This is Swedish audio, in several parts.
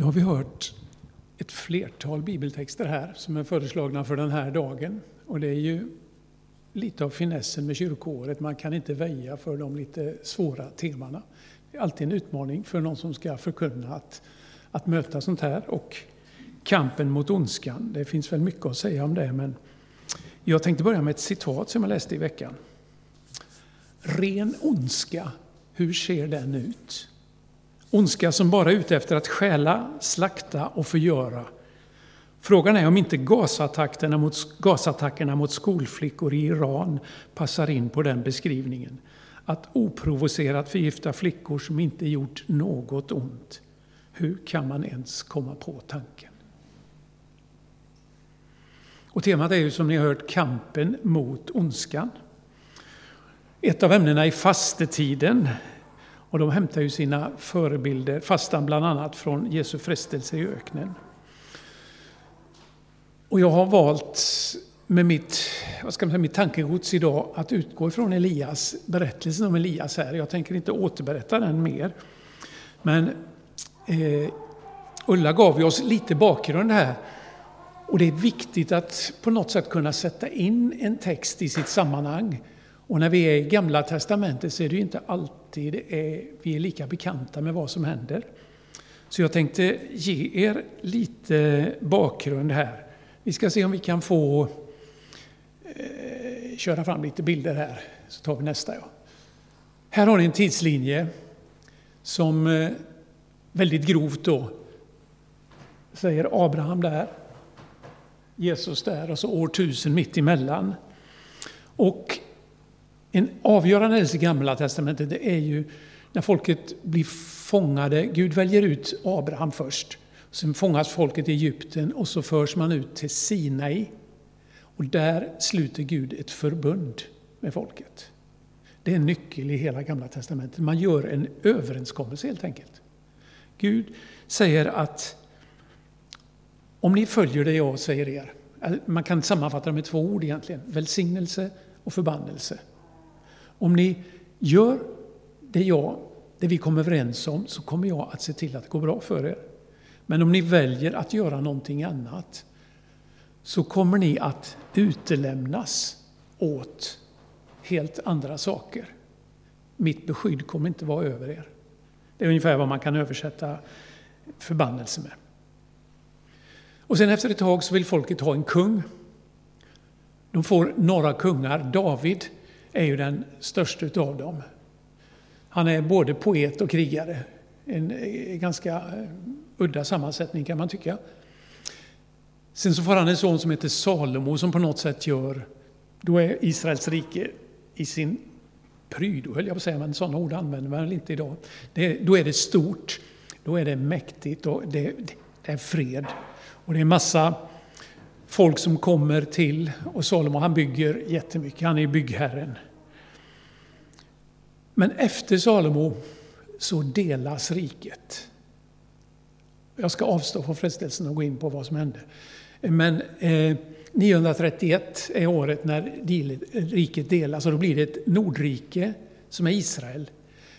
Nu har vi hört ett flertal bibeltexter här som är föreslagna för den här dagen. Och det är ju lite av finessen med kyrkoåret. Man kan inte väja för de lite svåra temana. Det är alltid en utmaning för någon som ska förkunna att, att möta sånt här. Och kampen mot ondskan, det finns väl mycket att säga om det. Men jag tänkte börja med ett citat som jag läste i veckan. Ren ondska, hur ser den ut? Ondska som bara är ute efter att stjäla, slakta och förgöra. Frågan är om inte gasattackerna mot, gasattackerna mot skolflickor i Iran passar in på den beskrivningen. Att oprovocerat förgifta flickor som inte gjort något ont. Hur kan man ens komma på tanken? Och temat är ju som ni har hört kampen mot ondskan. Ett av ämnena är fastetiden och de hämtar ju sina förebilder, fastan bland annat från Jesu frestelse i öknen. Och jag har valt med mitt, vad ska man säga, mitt tankegods idag att utgå ifrån Elias, berättelsen om Elias här. Jag tänker inte återberätta den mer. Men eh, Ulla gav ju oss lite bakgrund här. Och det är viktigt att på något sätt kunna sätta in en text i sitt sammanhang. Och när vi är i Gamla Testamentet så är det ju inte alltid är, vi är lika bekanta med vad som händer. Så jag tänkte ge er lite bakgrund här. Vi ska se om vi kan få eh, köra fram lite bilder här, så tar vi nästa. Ja. Här har ni en tidslinje som eh, väldigt grovt då säger Abraham där, Jesus där och så år tusen mitt emellan. Och en avgörande händelse i Gamla Testamentet det är ju när folket blir fångade. Gud väljer ut Abraham först. Sen fångas folket i Egypten och så förs man ut till Sinai. Och där sluter Gud ett förbund med folket. Det är en nyckel i hela Gamla Testamentet. Man gör en överenskommelse helt enkelt. Gud säger att om ni följer det jag säger er, man kan sammanfatta det med två ord egentligen, välsignelse och förbannelse. Om ni gör det, jag, det vi kommer överens om så kommer jag att se till att det går bra för er. Men om ni väljer att göra någonting annat så kommer ni att utelämnas åt helt andra saker. Mitt beskydd kommer inte vara över er. Det är ungefär vad man kan översätta förbannelse med. Och sen efter ett tag så vill folket ha en kung. De får några kungar. David är ju den största av dem. Han är både poet och krigare. En eh, ganska eh, udda sammansättning kan man tycka. Sen så får han en son som heter Salomo som på något sätt gör, då är Israels rike i sin prydo, höll jag på att säga, men sådana ord använder man väl inte idag. Det, då är det stort, då är det mäktigt och det, det är fred. Och det är massa folk som kommer till och Salomo han bygger jättemycket, han är byggherren. Men efter Salomo så delas riket. Jag ska avstå från frestelsen att gå in på vad som hände. Men eh, 931 är året när riket delas och då blir det ett nordrike som är Israel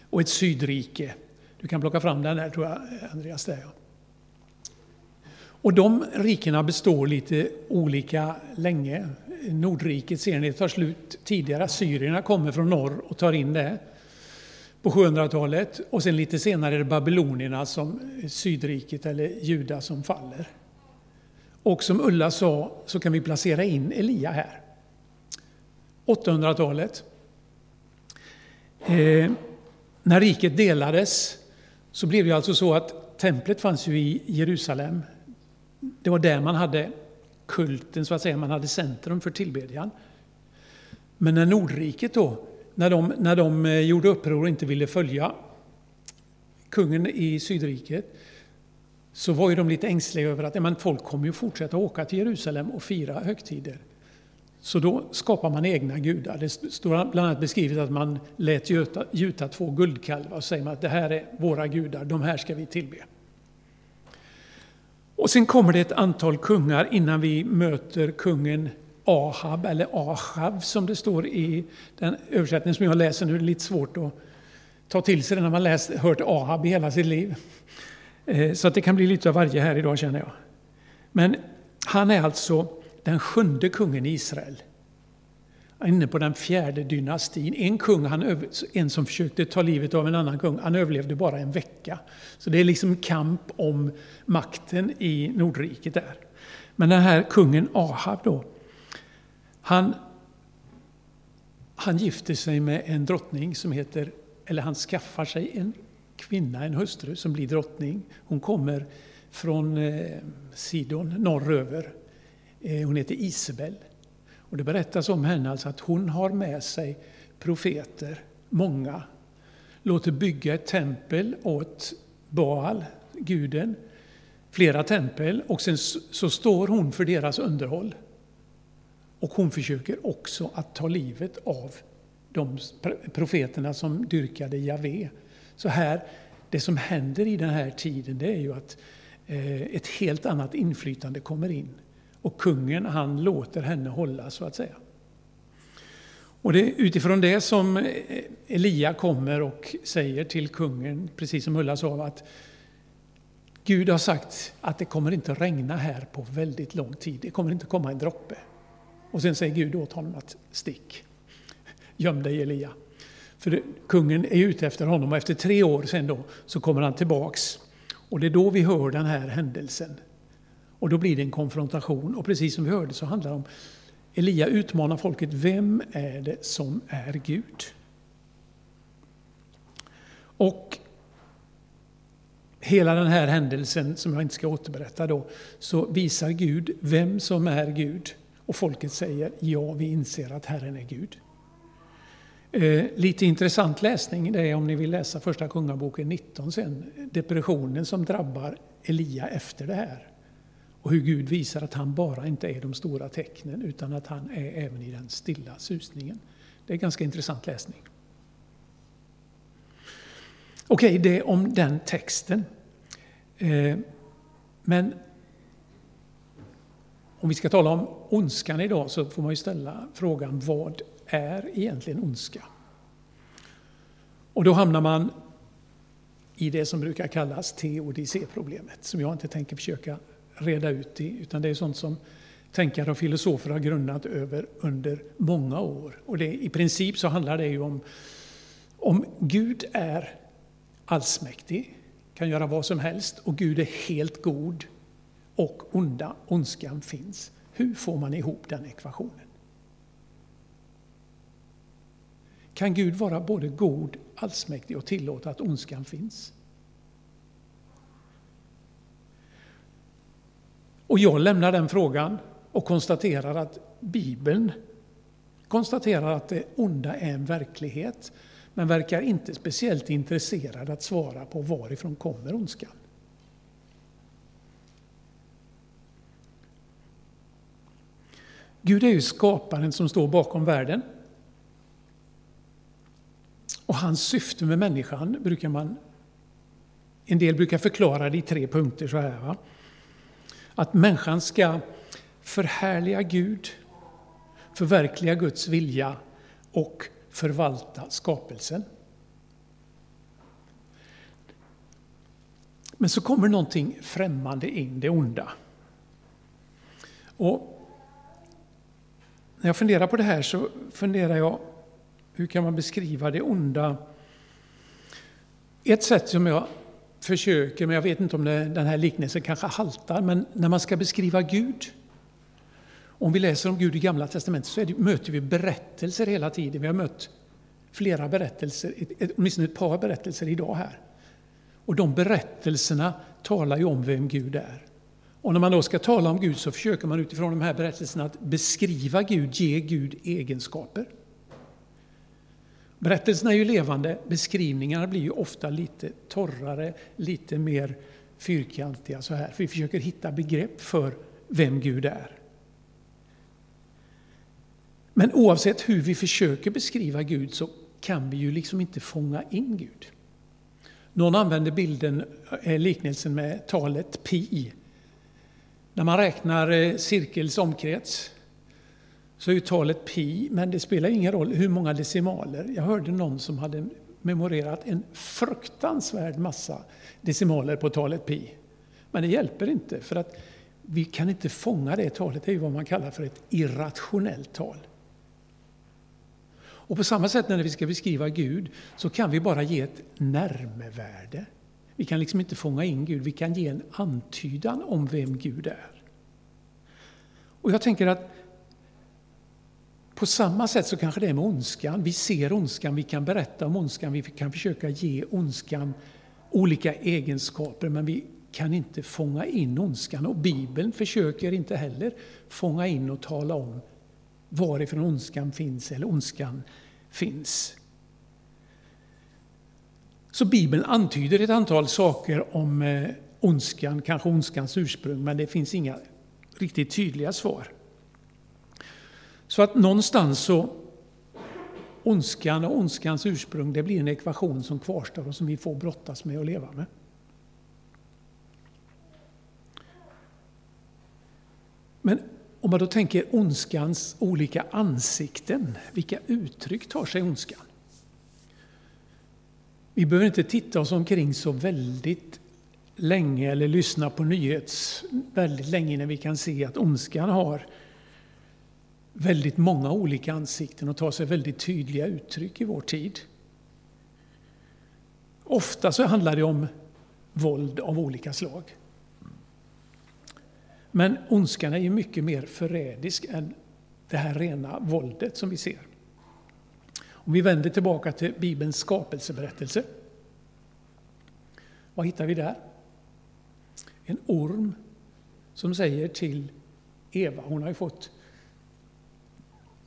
och ett sydrike. Du kan plocka fram den där tror jag, Andreas. Där, ja. Och de rikena består lite olika länge. Nordriket ser ni tar slut tidigare. Syrierna kommer från norr och tar in det på 700-talet. Och sen lite senare är det babylonierna som Sydriket eller Juda som faller. Och som Ulla sa så kan vi placera in Elia här. 800-talet. Eh, när riket delades så blev det alltså så att templet fanns ju i Jerusalem. Det var där man hade kulten, så att säga, man hade centrum för tillbedjan. Men när Nordriket då när de, när de eh, gjorde uppror och inte ville följa kungen i Sydriket så var ju de lite ängsliga över att men folk kommer ju fortsätta åka till Jerusalem och fira högtider. Så då skapar man egna gudar. Det står bland annat beskrivet att man lät gjuta, gjuta två guldkalvar och säger att det här är våra gudar, de här ska vi tillbe. Och sen kommer det ett antal kungar innan vi möter kungen Ahab, eller Ahab som det står i den översättning som jag läser nu. Det är lite svårt att ta till sig det när man läst, hört Ahab i hela sitt liv. Eh, så att det kan bli lite av varje här idag känner jag. Men han är alltså den sjunde kungen i Israel. Inne på den fjärde dynastin. En kung, han, en som försökte ta livet av en annan kung, han överlevde bara en vecka. Så det är liksom kamp om makten i Nordriket där. Men den här kungen Ahab då, han, han gifter sig med en drottning som heter, eller han skaffar sig en kvinna, en hustru som blir drottning. Hon kommer från eh, Sidon norröver. Eh, hon heter Isabel. Och det berättas om henne alltså att hon har med sig profeter, många, låter bygga ett tempel åt Baal, guden, flera tempel och sen så står hon för deras underhåll. Och hon försöker också att ta livet av de profeterna som dyrkade Javé. Så här, det som händer i den här tiden det är ju att eh, ett helt annat inflytande kommer in. Och kungen han låter henne hålla så att säga. Och det är utifrån det som Elia kommer och säger till kungen, precis som Ulla sa, att Gud har sagt att det kommer inte regna här på väldigt lång tid. Det kommer inte komma en droppe. Och sen säger Gud åt honom att stick. Göm dig Elia. För det, kungen är ute efter honom och efter tre år sen då så kommer han tillbaks. Och det är då vi hör den här händelsen. Och då blir det en konfrontation. Och precis som vi hörde så handlar det om Elia utmanar folket. Vem är det som är Gud? Och hela den här händelsen, som jag inte ska återberätta då, så visar Gud vem som är Gud. Och folket säger ja, vi inser att Herren är Gud. Eh, lite intressant läsning det är om ni vill läsa Första Kungaboken 19 sen, depressionen som drabbar Elia efter det här. Och hur Gud visar att han bara inte är de stora tecknen utan att han är även i den stilla susningen. Det är ganska intressant läsning. Okej, det är om den texten. Eh, men om vi ska tala om ondskan idag så får man ju ställa frågan vad är egentligen ondska? Och då hamnar man i det som brukar kallas teodicéproblemet som jag inte tänker försöka reda ut i, utan det är sånt som tänkare och filosofer har grundat över under många år. Och det, i princip så handlar det ju om om Gud är allsmäktig, kan göra vad som helst och Gud är helt god och onda, ondskan finns. Hur får man ihop den ekvationen? Kan Gud vara både god, allsmäktig och tillåta att ondskan finns? Och jag lämnar den frågan och konstaterar att Bibeln konstaterar att det onda är en verklighet, men verkar inte speciellt intresserad att svara på varifrån kommer ondskan. Gud är ju skaparen som står bakom världen. Och hans syfte med människan brukar man... En del brukar förklara det i tre punkter så här. Va? Att människan ska förhärliga Gud, förverkliga Guds vilja och förvalta skapelsen. Men så kommer någonting främmande in, det onda. Och när jag funderar på det här så funderar jag, hur kan man beskriva det onda? Ett sätt som jag försöker, men jag vet inte om det, den här liknelsen kanske haltar, men när man ska beskriva Gud, om vi läser om Gud i Gamla Testamentet så det, möter vi berättelser hela tiden. Vi har mött flera berättelser, åtminstone ett par berättelser idag här. Och de berättelserna talar ju om vem Gud är. Och när man då ska tala om Gud så försöker man utifrån de här berättelserna att beskriva Gud, ge Gud egenskaper. Berättelserna är ju levande, beskrivningarna blir ju ofta lite torrare, lite mer fyrkantiga så här. vi försöker hitta begrepp för vem Gud är. Men oavsett hur vi försöker beskriva Gud så kan vi ju liksom inte fånga in Gud. Någon använder bilden, eh, liknelsen med talet pi. När man räknar eh, cirkels omkrets så är ju talet pi, men det spelar ingen roll hur många decimaler. Jag hörde någon som hade memorerat en fruktansvärd massa decimaler på talet pi. Men det hjälper inte, för att vi kan inte fånga det talet. Det är ju vad man kallar för ett irrationellt tal. Och på samma sätt när vi ska beskriva Gud så kan vi bara ge ett närmevärde. Vi kan liksom inte fånga in Gud, vi kan ge en antydan om vem Gud är. Och jag tänker att på samma sätt så kanske det är med ondskan. Vi ser ondskan, vi kan berätta om ondskan, vi kan försöka ge ondskan olika egenskaper, men vi kan inte fånga in ondskan. Och Bibeln försöker inte heller fånga in och tala om varifrån ondskan finns eller ondskan finns. Så Bibeln antyder ett antal saker om eh, ondskan, kanske ondskans ursprung, men det finns inga riktigt tydliga svar. Så att någonstans så ondskan och ondskans ursprung, det blir en ekvation som kvarstår och som vi får brottas med och leva med. Men om man då tänker ondskans olika ansikten, vilka uttryck tar sig ondskan? Vi behöver inte titta oss omkring så väldigt länge eller lyssna på nyhets väldigt länge innan vi kan se att ondskan har väldigt många olika ansikten och tar sig väldigt tydliga uttryck i vår tid. Ofta så handlar det om våld av olika slag. Men ondskan är ju mycket mer förrädisk än det här rena våldet som vi ser. Om vi vänder tillbaka till Bibelns skapelseberättelse. Vad hittar vi där? En orm som säger till Eva, hon har ju fått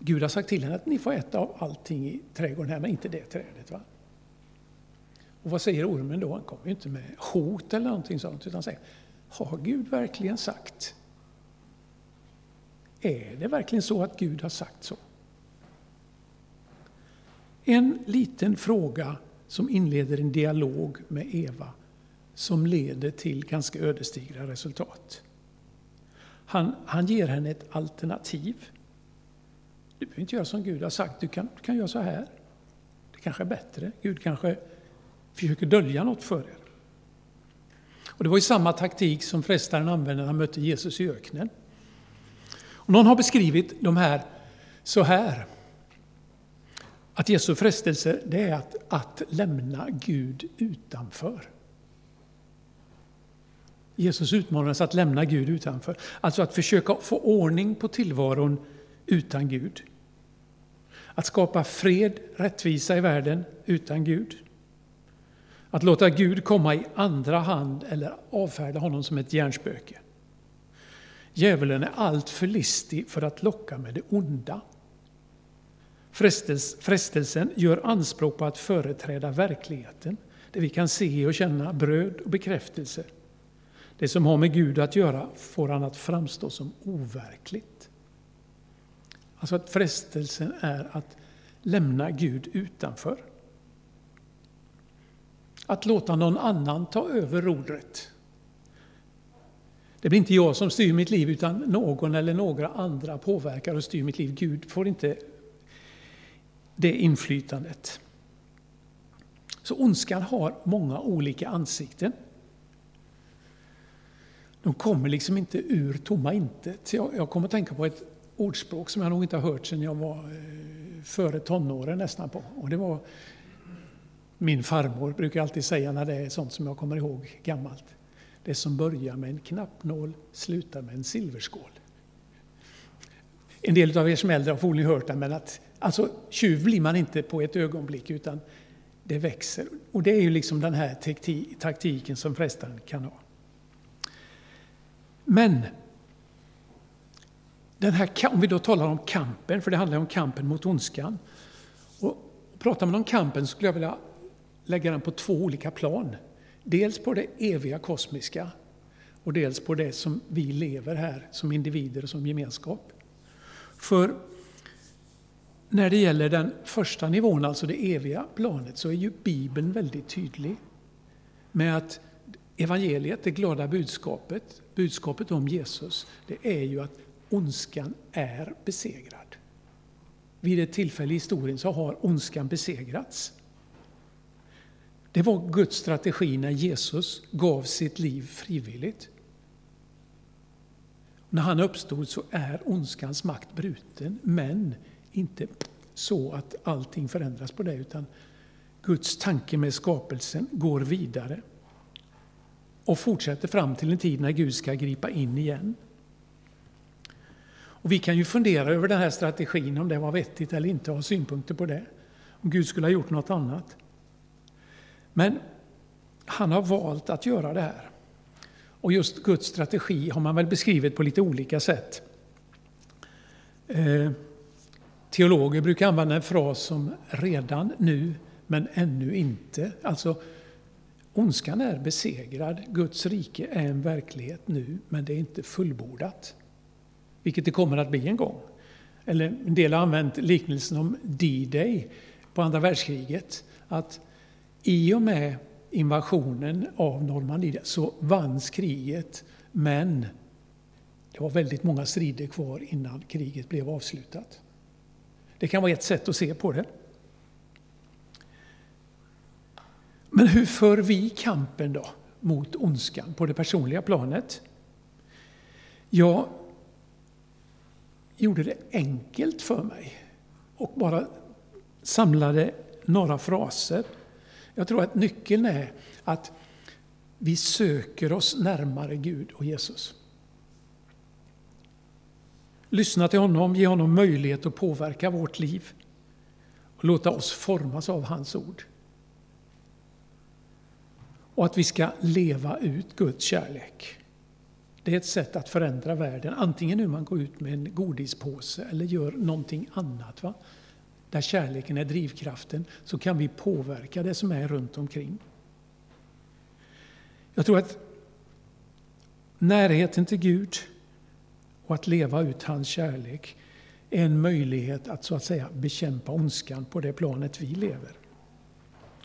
Gud har sagt till henne att ni får äta av allting i trädgården här, men inte det trädet. Va? Och vad säger ormen då? Han kommer ju inte med hot eller någonting sånt, utan säger Har Gud verkligen sagt? Är det verkligen så att Gud har sagt så? En liten fråga som inleder en dialog med Eva som leder till ganska ödesdigra resultat. Han, han ger henne ett alternativ. Du behöver inte göra som Gud har sagt, du kan, du kan göra så här. Det kanske är bättre. Gud kanske försöker dölja något för er. Och det var ju samma taktik som frestaren använde när han mötte Jesus i öknen. Och någon har beskrivit de här så här. Att Jesu frestelse, det är att, att lämna Gud utanför. Jesus utmanades att lämna Gud utanför. Alltså att försöka få ordning på tillvaron utan Gud. Att skapa fred, rättvisa i världen utan Gud. Att låta Gud komma i andra hand eller avfärda honom som ett hjärnspöke. Djävulen är alltför listig för att locka med det onda. Frestelsen gör anspråk på att företräda verkligheten, det vi kan se och känna bröd och bekräftelse. Det som har med Gud att göra får han att framstå som overkligt. Alltså att frestelsen är att lämna Gud utanför. Att låta någon annan ta över rodret. Det blir inte jag som styr mitt liv, utan någon eller några andra påverkar och styr mitt liv. Gud får inte det inflytandet. Så ondskan har många olika ansikten. De kommer liksom inte ur tomma intet. Jag, jag kommer att tänka på ett ordspråk som jag nog inte har hört sedan jag var eh, före tonåren nästan på. Och det var min farmor brukar alltid säga när det är sånt som jag kommer ihåg gammalt. Det som börjar med en knappnål slutar med en silverskål. En del av er som är äldre har förmodligen hört det, men att alltså, tjuv blir man inte på ett ögonblick, utan det växer. Och det är ju liksom den här taktiken som frestaren kan ha. Men den här, om vi då talar om kampen, för det handlar om kampen mot ondskan. Och pratar man om kampen skulle jag vilja lägga den på två olika plan. Dels på det eviga kosmiska och dels på det som vi lever här som individer och som gemenskap. För när det gäller den första nivån, alltså det eviga planet, så är ju Bibeln väldigt tydlig med att evangeliet, det glada budskapet, budskapet om Jesus, det är ju att ondskan är besegrad. Vid ett tillfälle i historien så har ondskan besegrats. Det var Guds strategi när Jesus gav sitt liv frivilligt. När han uppstod så är ondskans makt bruten, men inte så att allting förändras på det, utan Guds tanke med skapelsen går vidare och fortsätter fram till en tid när Gud ska gripa in igen. Och vi kan ju fundera över den här strategin, om det var vettigt eller inte, och ha synpunkter på det. Om Gud skulle ha gjort något annat. Men han har valt att göra det här. Och just Guds strategi har man väl beskrivit på lite olika sätt. Eh, teologer brukar använda en fras som redan nu, men ännu inte. Alltså, ondskan är besegrad, Guds rike är en verklighet nu, men det är inte fullbordat. Vilket det kommer att bli en gång. Eller en del har använt liknelsen om D-Day på andra världskriget. Att i och med invasionen av Normandie så vanns kriget, men det var väldigt många strider kvar innan kriget blev avslutat. Det kan vara ett sätt att se på det. Men hur för vi kampen då mot ondskan på det personliga planet? Ja, gjorde det enkelt för mig och bara samlade några fraser jag tror att nyckeln är att vi söker oss närmare Gud och Jesus. Lyssna till honom, ge honom möjlighet att påverka vårt liv och låta oss formas av hans ord. Och att vi ska leva ut Guds kärlek. Det är ett sätt att förändra världen, antingen nu man går ut med en godispåse eller gör någonting annat. Va? där kärleken är drivkraften, så kan vi påverka det som är runt omkring. Jag tror att närheten till Gud och att leva ut hans kärlek är en möjlighet att så att säga bekämpa ondskan på det planet vi lever.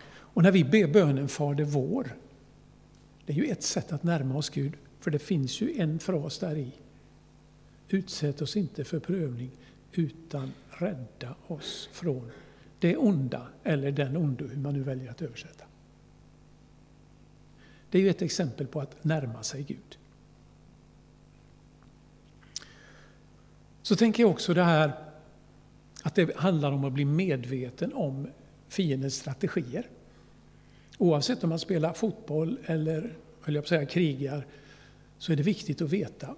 Och när vi ber bönen Fader vår, det är ju ett sätt att närma oss Gud, för det finns ju en fras där i. Utsätt oss inte för prövning, utan rädda oss från det onda, eller den onde, hur man nu väljer att översätta. Det är ju ett exempel på att närma sig Gud. Så tänker jag också det här att det handlar om att bli medveten om fiendens strategier. Oavsett om man spelar fotboll eller höll jag på att säga, krigar så är det viktigt att veta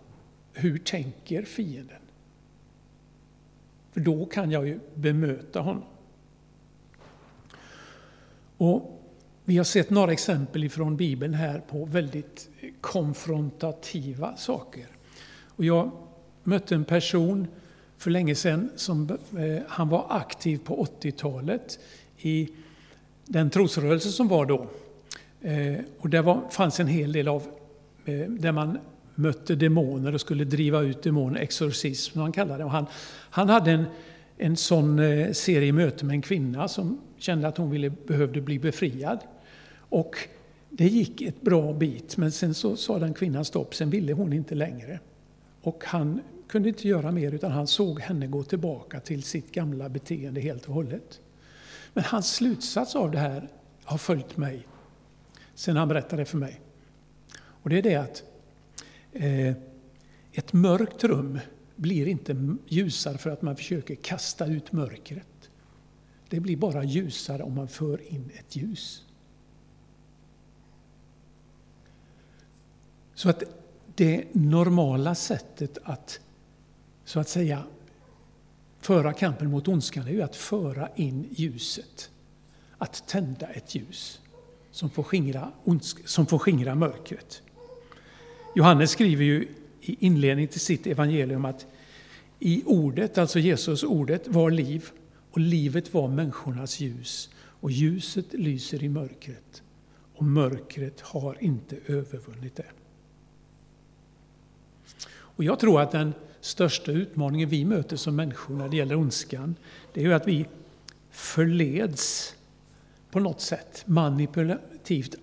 hur tänker fienden? För då kan jag ju bemöta honom. Och vi har sett några exempel från Bibeln här på väldigt konfrontativa saker. Och jag mötte en person för länge sedan som eh, han var aktiv på 80-talet i den trosrörelse som var då. Eh, och där var, fanns en hel del av Eh, där man mötte demoner och skulle driva ut demoner, exorcism som han kallade det. Och han, han hade en, en sån eh, serie möten med en kvinna som kände att hon ville, behövde bli befriad. Och det gick ett bra bit, men sen så sa den kvinnan stopp, sen ville hon inte längre. Och han kunde inte göra mer, utan han såg henne gå tillbaka till sitt gamla beteende helt och hållet. Men hans slutsats av det här har följt mig sen han berättade för mig. Och det är det att Eh, ett mörkt rum blir inte ljusare för att man försöker kasta ut mörkret. Det blir bara ljusare om man för in ett ljus. Så att det normala sättet att så att säga föra kampen mot ondskan är ju att föra in ljuset. Att tända ett ljus som får skingra, som får skingra mörkret. Johannes skriver ju i inledningen till sitt evangelium att i ordet, alltså Jesus ordet, var liv och livet var människornas ljus och ljuset lyser i mörkret och mörkret har inte övervunnit det. Och jag tror att den största utmaningen vi möter som människor när det gäller ondskan, det är ju att vi förleds på något sätt manipulativt.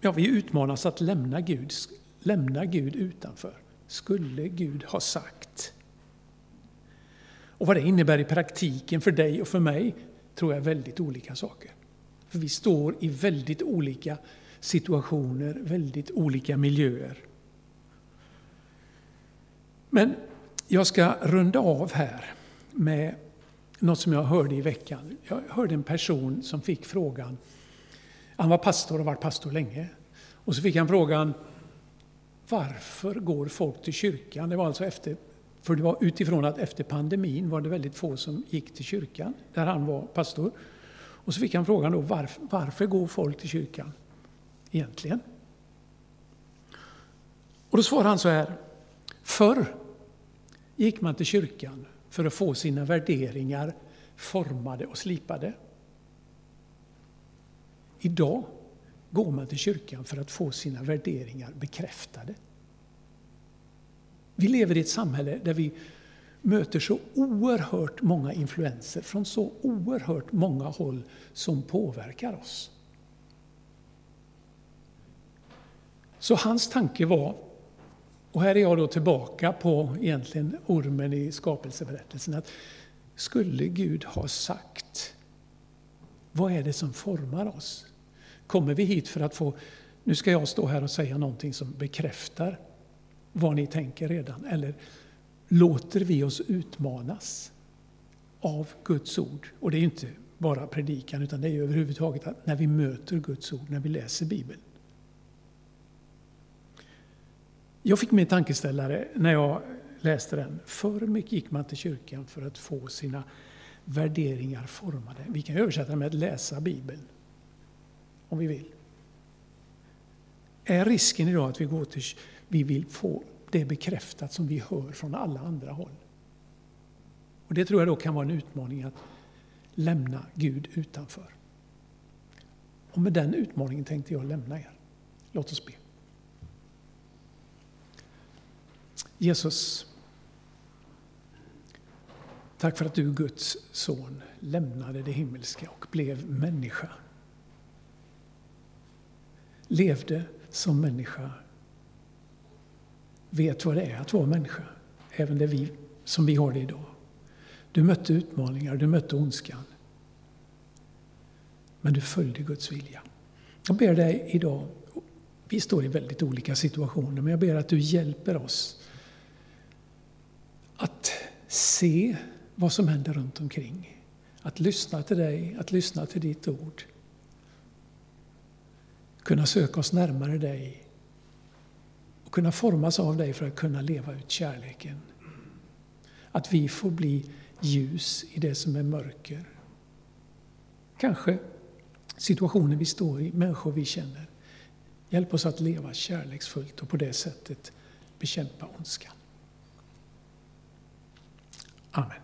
Ja, vi utmanas att lämna Gud, lämna Gud utanför. Skulle Gud ha sagt. Och vad det innebär i praktiken för dig och för mig tror jag är väldigt olika saker. För vi står i väldigt olika situationer, väldigt olika miljöer. Men jag ska runda av här med något som jag hörde i veckan. Jag hörde en person som fick frågan, han var pastor och varit pastor länge, och så fick han frågan varför går folk till kyrkan? Det var alltså efter, för det var utifrån att efter pandemin var det väldigt få som gick till kyrkan, där han var pastor. Och så fick han frågan då, varför, varför går folk till kyrkan egentligen? Och då svarade han så här, förr gick man till kyrkan för att få sina värderingar formade och slipade. Idag går man till kyrkan för att få sina värderingar bekräftade. Vi lever i ett samhälle där vi möter så oerhört många influenser från så oerhört många håll som påverkar oss. Så hans tanke var, och här är jag då tillbaka på egentligen ormen i skapelseberättelsen, att skulle Gud ha sagt, vad är det som formar oss? Kommer vi hit för att få, nu ska jag stå här och säga någonting som bekräftar vad ni tänker redan, eller låter vi oss utmanas av Guds ord? Och det är inte bara predikan, utan det är överhuvudtaget att när vi möter Guds ord, när vi läser Bibeln. Jag fick min tankeställare när jag läste den. Förr gick man till kyrkan för att få sina värderingar formade. Vi kan översätta det med att läsa Bibeln, om vi vill. Är risken idag att vi går till vi vill få det bekräftat som vi hör från alla andra håll? Och Det tror jag då kan vara en utmaning att lämna Gud utanför. Och med den utmaningen tänkte jag lämna er. Låt oss be. Jesus, tack för att du, Guds son, lämnade det himmelska och blev människa. Levde som människa. Vet vad det är att vara människa, även det vi, som vi har det idag. Du mötte utmaningar, du mötte ondskan. Men du följde Guds vilja. Jag ber dig idag, vi står i väldigt olika situationer, men jag ber att du hjälper oss att se vad som händer runt omkring. Att lyssna till dig, att lyssna till ditt ord. Kunna söka oss närmare dig och kunna formas av dig för att kunna leva ut kärleken. Att vi får bli ljus i det som är mörker. Kanske situationer vi står i, människor vi känner. Hjälp oss att leva kärleksfullt och på det sättet bekämpa ondskan. Amen.